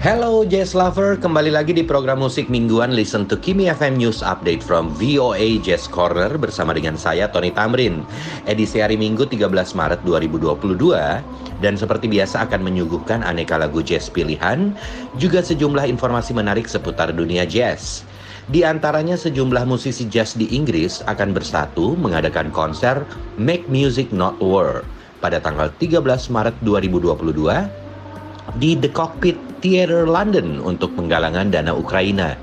Hello Jazz Lover, kembali lagi di program musik mingguan Listen to Kimi FM News Update from VOA Jazz Corner bersama dengan saya Tony Tamrin. Edisi hari Minggu 13 Maret 2022 dan seperti biasa akan menyuguhkan aneka lagu jazz pilihan, juga sejumlah informasi menarik seputar dunia jazz. Di antaranya sejumlah musisi jazz di Inggris akan bersatu mengadakan konser Make Music Not War pada tanggal 13 Maret 2022 di The Cockpit Theatre London untuk penggalangan dana Ukraina.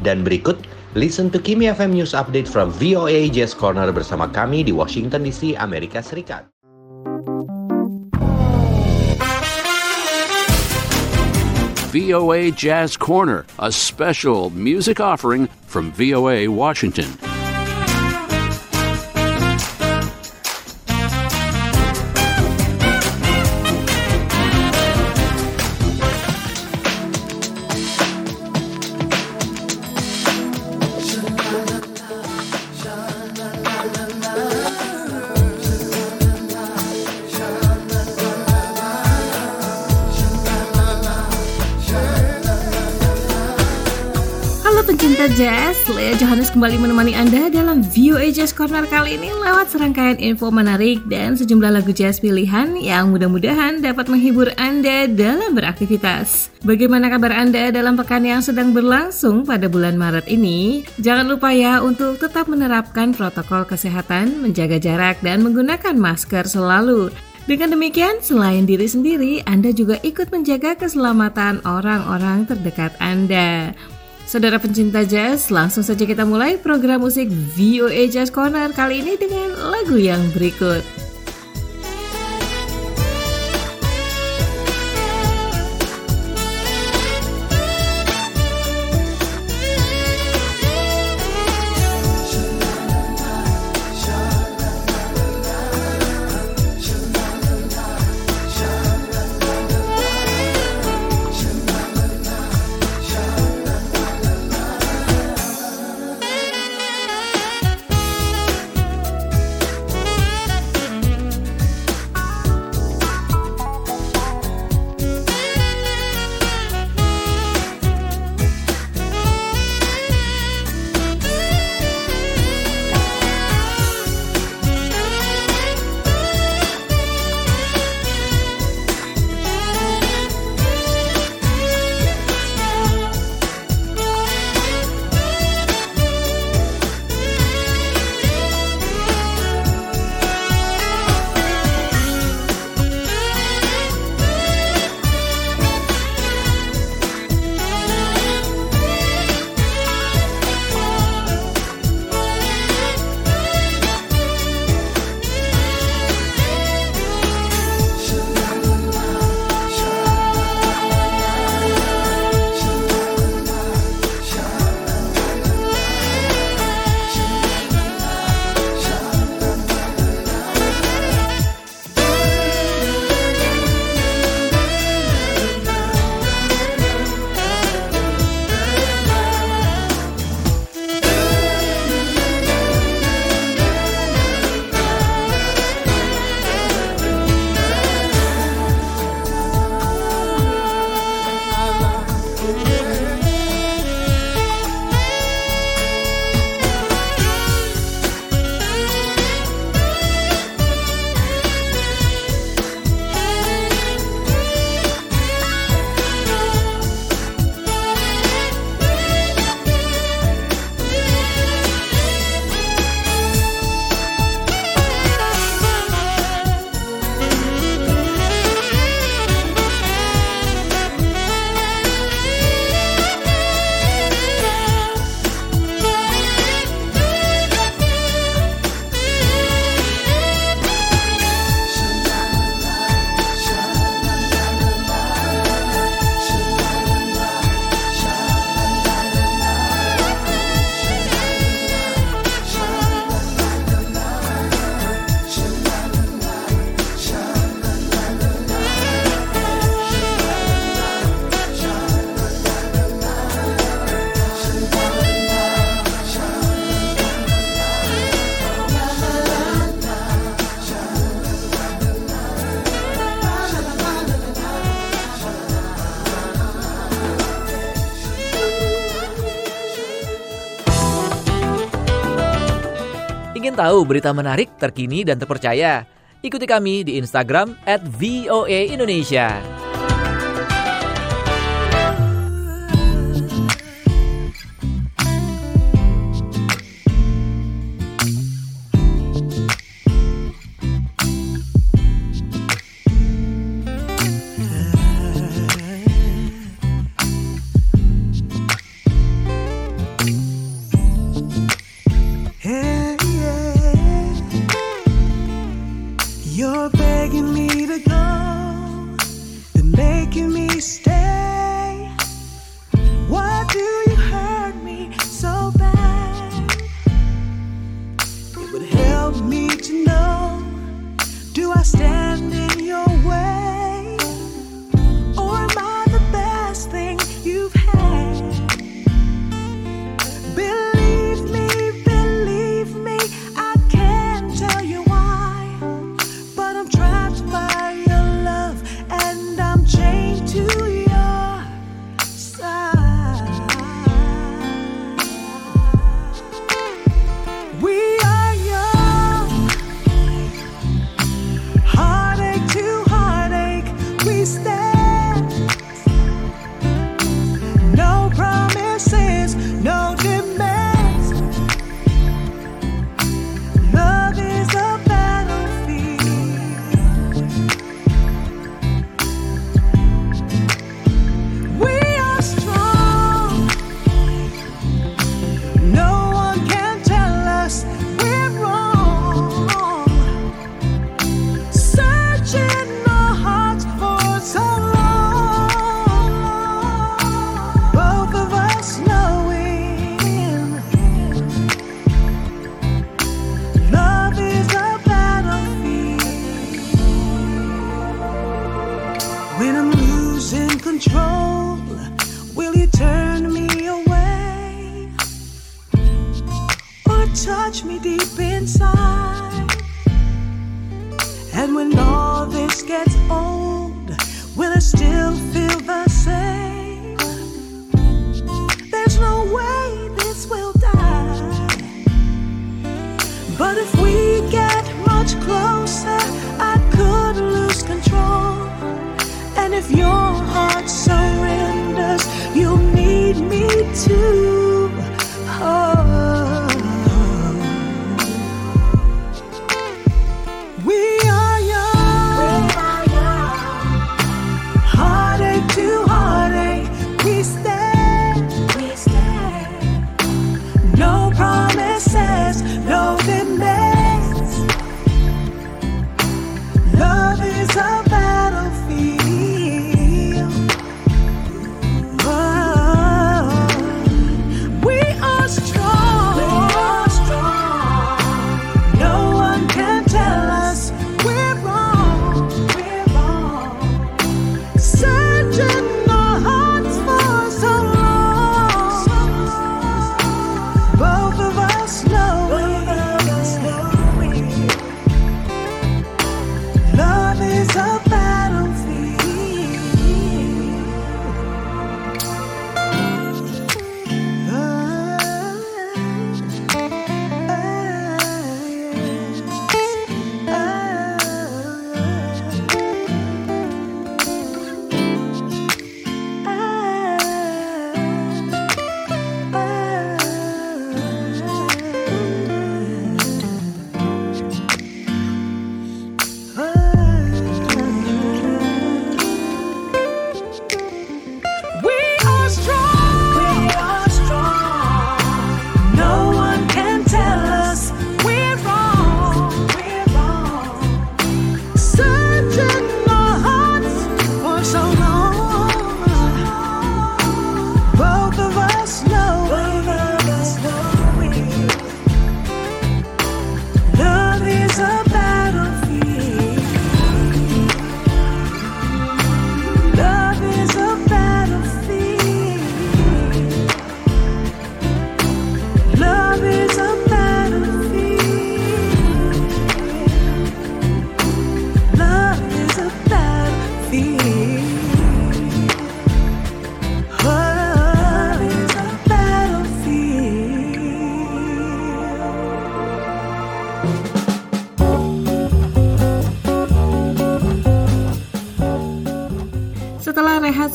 Dan berikut, listen to Kimi FM News Update from VOA Jazz Corner bersama kami di Washington DC, Amerika Serikat. VOA Jazz Corner, a special music offering from VOA Washington. Jazz, Lea Johannes kembali menemani Anda dalam VOA Jazz Corner kali ini lewat serangkaian info menarik dan sejumlah lagu jazz pilihan yang mudah-mudahan dapat menghibur Anda dalam beraktivitas. Bagaimana kabar Anda dalam pekan yang sedang berlangsung pada bulan Maret ini? Jangan lupa ya untuk tetap menerapkan protokol kesehatan, menjaga jarak, dan menggunakan masker selalu. Dengan demikian, selain diri sendiri, Anda juga ikut menjaga keselamatan orang-orang terdekat Anda. Saudara pencinta jazz, langsung saja kita mulai program musik VOA Jazz Corner kali ini dengan lagu yang berikut. Tahu berita menarik, terkini, dan terpercaya? Ikuti kami di Instagram at VOA Indonesia. if your heart surrenders, you need me too. top.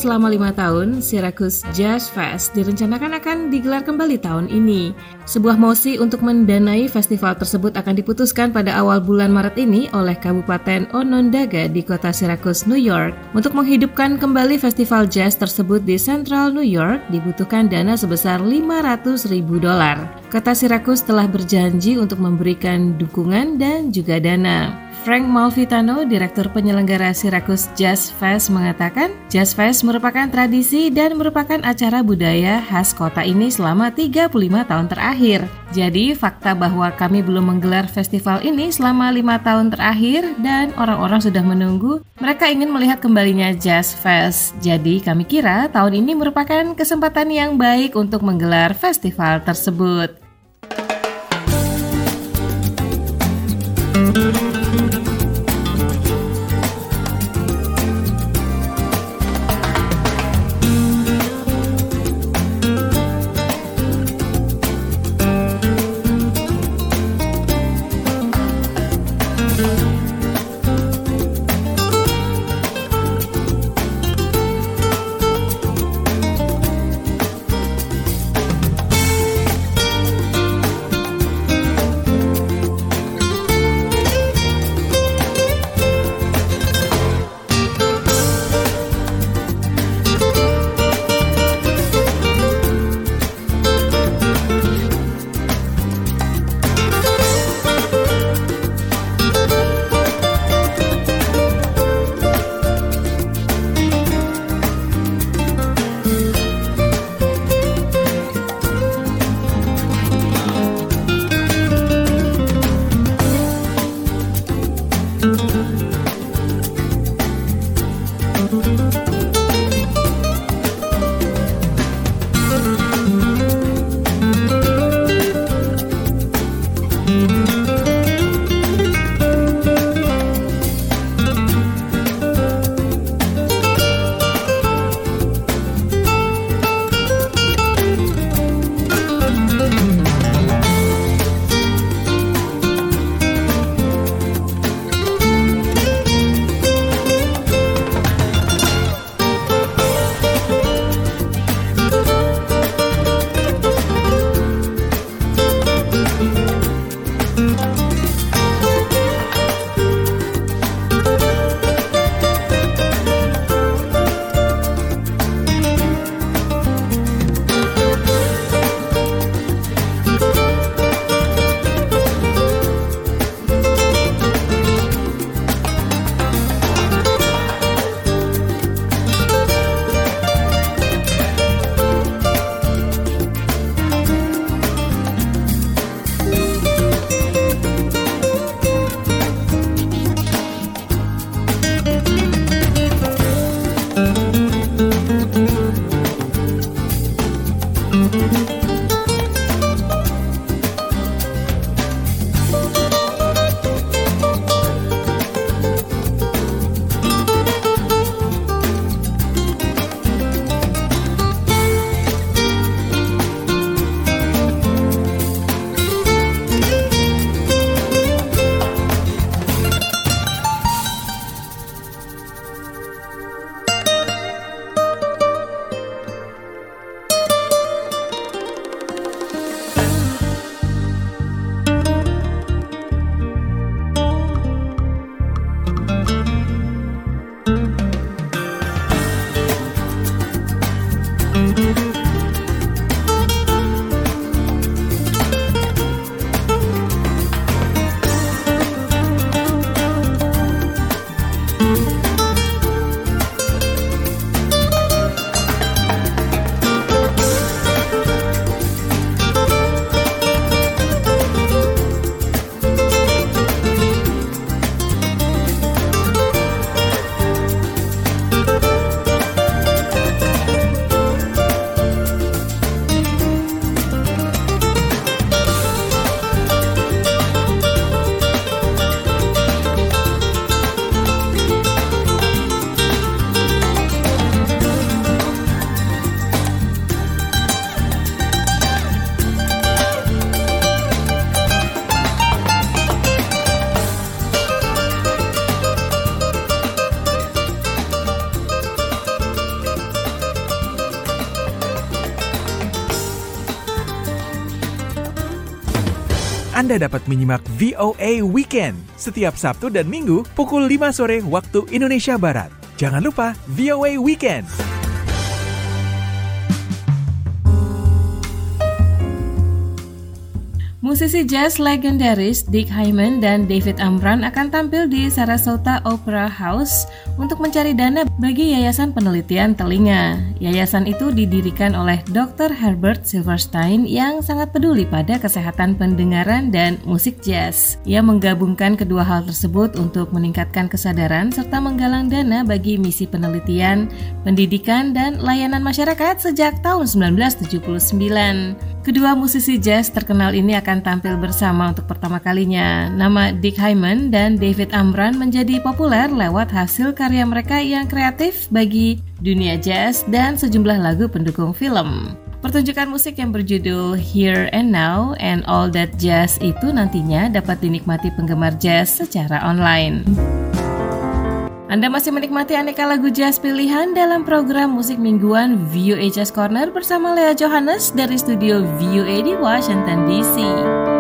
Selama lima tahun, Syracuse Jazz Fest direncanakan akan digelar kembali tahun ini. Sebuah mosi untuk mendanai festival tersebut akan diputuskan pada awal bulan Maret ini oleh Kabupaten Onondaga di kota Syracuse, New York. Untuk menghidupkan kembali festival jazz tersebut di Central New York, dibutuhkan dana sebesar 500 ribu dolar. Kota Syracuse telah berjanji untuk memberikan dukungan dan juga dana. Frank Malvitano, Direktur Penyelenggara Syracuse Jazz Fest mengatakan, Jazz Fest merupakan tradisi dan merupakan acara budaya khas kota ini selama 35 tahun terakhir. Jadi, fakta bahwa kami belum menggelar festival ini selama lima tahun terakhir dan orang-orang sudah menunggu, mereka ingin melihat kembalinya Jazz Fest. Jadi, kami kira tahun ini merupakan kesempatan yang baik untuk menggelar festival tersebut. Anda dapat menyimak VOA Weekend setiap Sabtu dan Minggu pukul 5 sore waktu Indonesia Barat. Jangan lupa VOA Weekend. Musisi jazz legendaris Dick Hyman dan David Amran akan tampil di Sarasota Opera House untuk mencari dana bagi Yayasan Penelitian Telinga. Yayasan itu didirikan oleh Dr. Herbert Silverstein yang sangat peduli pada kesehatan pendengaran dan musik jazz. Ia menggabungkan kedua hal tersebut untuk meningkatkan kesadaran serta menggalang dana bagi misi penelitian, pendidikan, dan layanan masyarakat sejak tahun 1979. Kedua musisi jazz terkenal ini akan tampil bersama untuk pertama kalinya. Nama Dick Hyman dan David Amran menjadi populer lewat hasil karya mereka yang kreatif bagi dunia jazz dan sejumlah lagu pendukung film. Pertunjukan musik yang berjudul Here and Now and All That Jazz itu nantinya dapat dinikmati penggemar jazz secara online. Anda masih menikmati aneka lagu jazz pilihan dalam program musik mingguan VOA Jazz Corner bersama Lea Johannes dari studio VOA di Washington DC.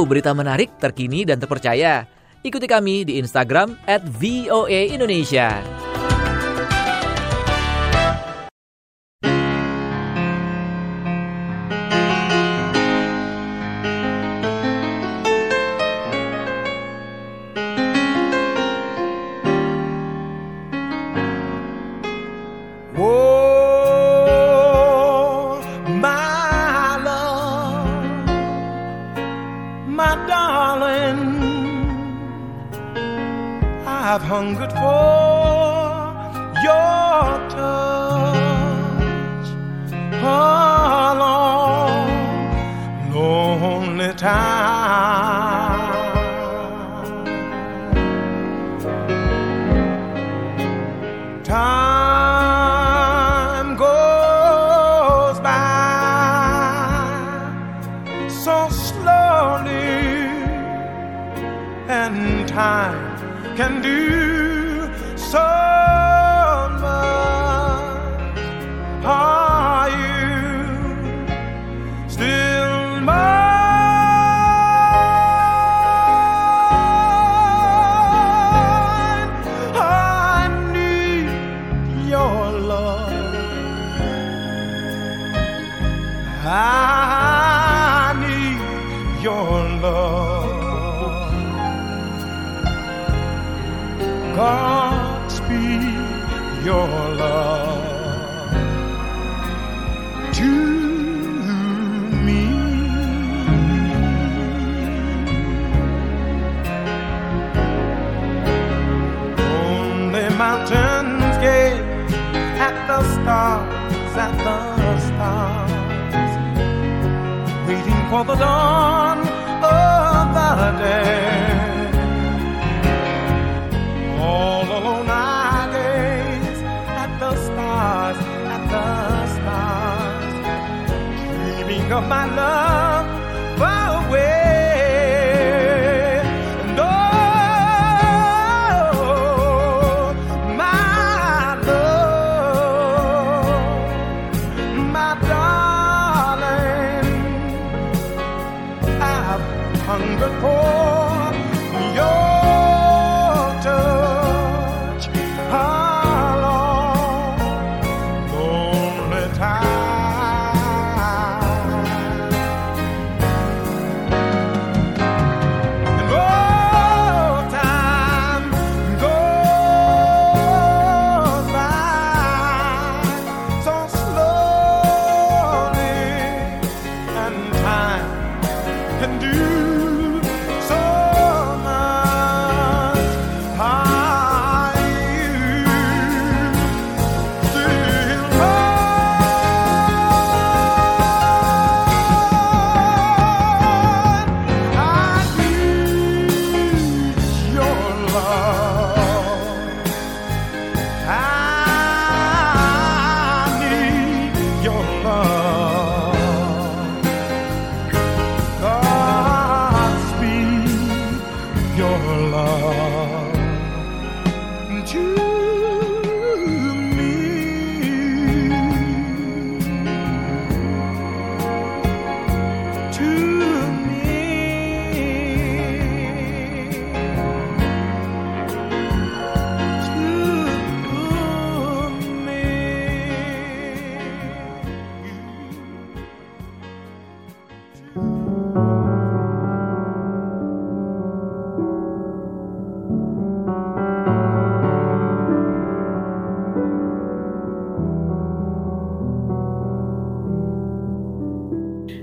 Tahu berita menarik, terkini, dan terpercaya? Ikuti kami di Instagram at VOA Indonesia. I'm good for.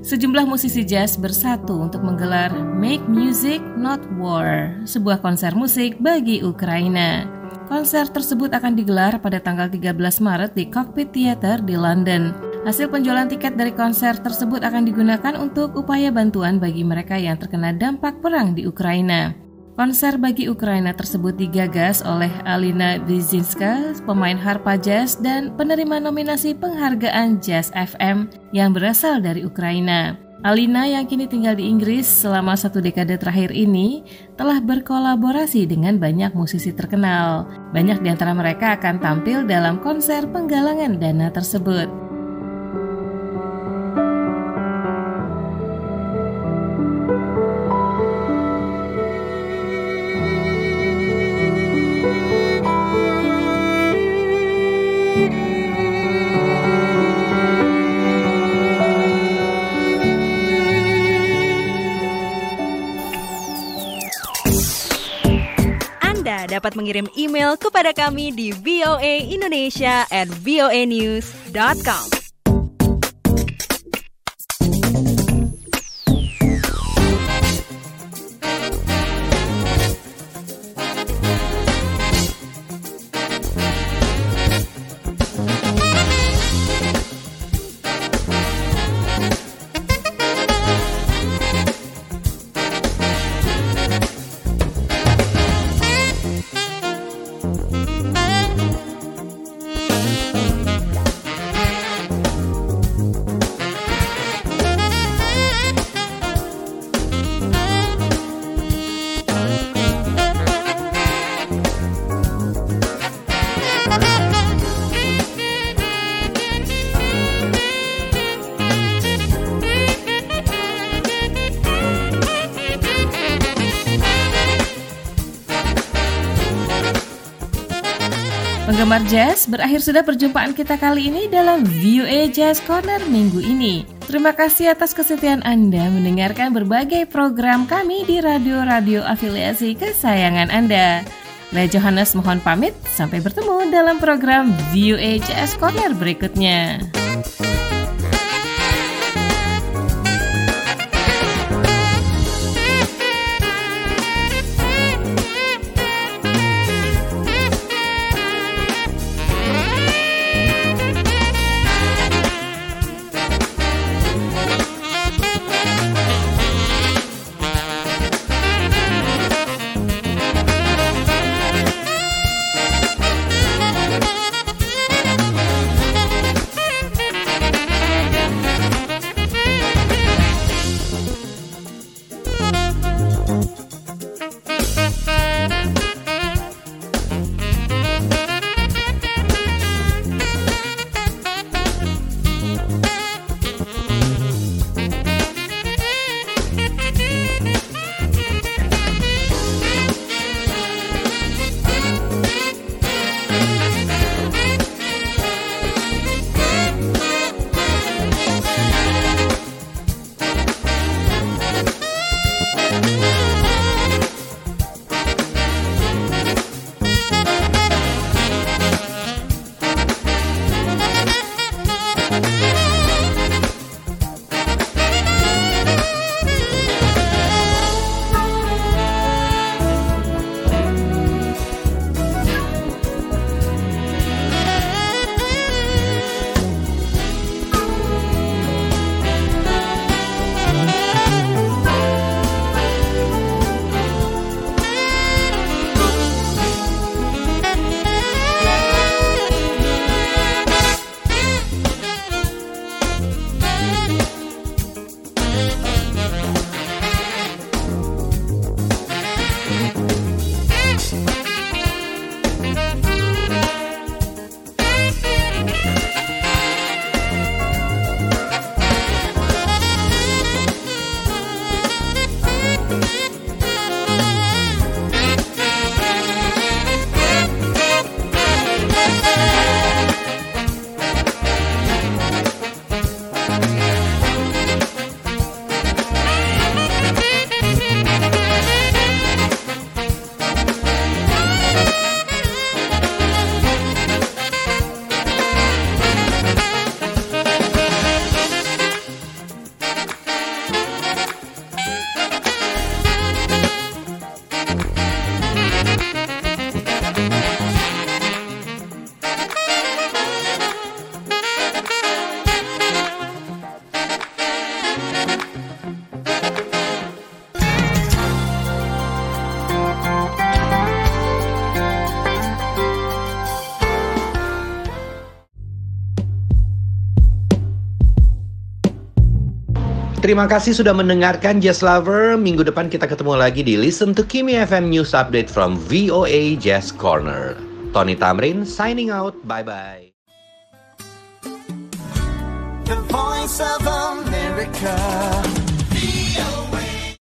Sejumlah musisi jazz bersatu untuk menggelar Make Music Not War, sebuah konser musik bagi Ukraina. Konser tersebut akan digelar pada tanggal 13 Maret di Cockpit Theatre di London. Hasil penjualan tiket dari konser tersebut akan digunakan untuk upaya bantuan bagi mereka yang terkena dampak perang di Ukraina. Konser bagi Ukraina tersebut digagas oleh Alina Bizinska, pemain harpa jazz dan penerima nominasi penghargaan Jazz FM yang berasal dari Ukraina. Alina yang kini tinggal di Inggris selama satu dekade terakhir ini telah berkolaborasi dengan banyak musisi terkenal. Banyak di antara mereka akan tampil dalam konser penggalangan dana tersebut. Dapat mengirim email kepada kami di voaindonesia at voanews.com. Penggemar jazz, berakhir sudah perjumpaan kita kali ini dalam VOA Jazz Corner minggu ini. Terima kasih atas kesetiaan Anda mendengarkan berbagai program kami di radio-radio afiliasi kesayangan Anda. Le Johannes mohon pamit, sampai bertemu dalam program VOA Jazz Corner berikutnya. Terima kasih sudah mendengarkan Jazz Lover. Minggu depan kita ketemu lagi di Listen to Kimi FM News Update from VOA Jazz Corner. Tony Tamrin signing out. Bye-bye. The voice of America.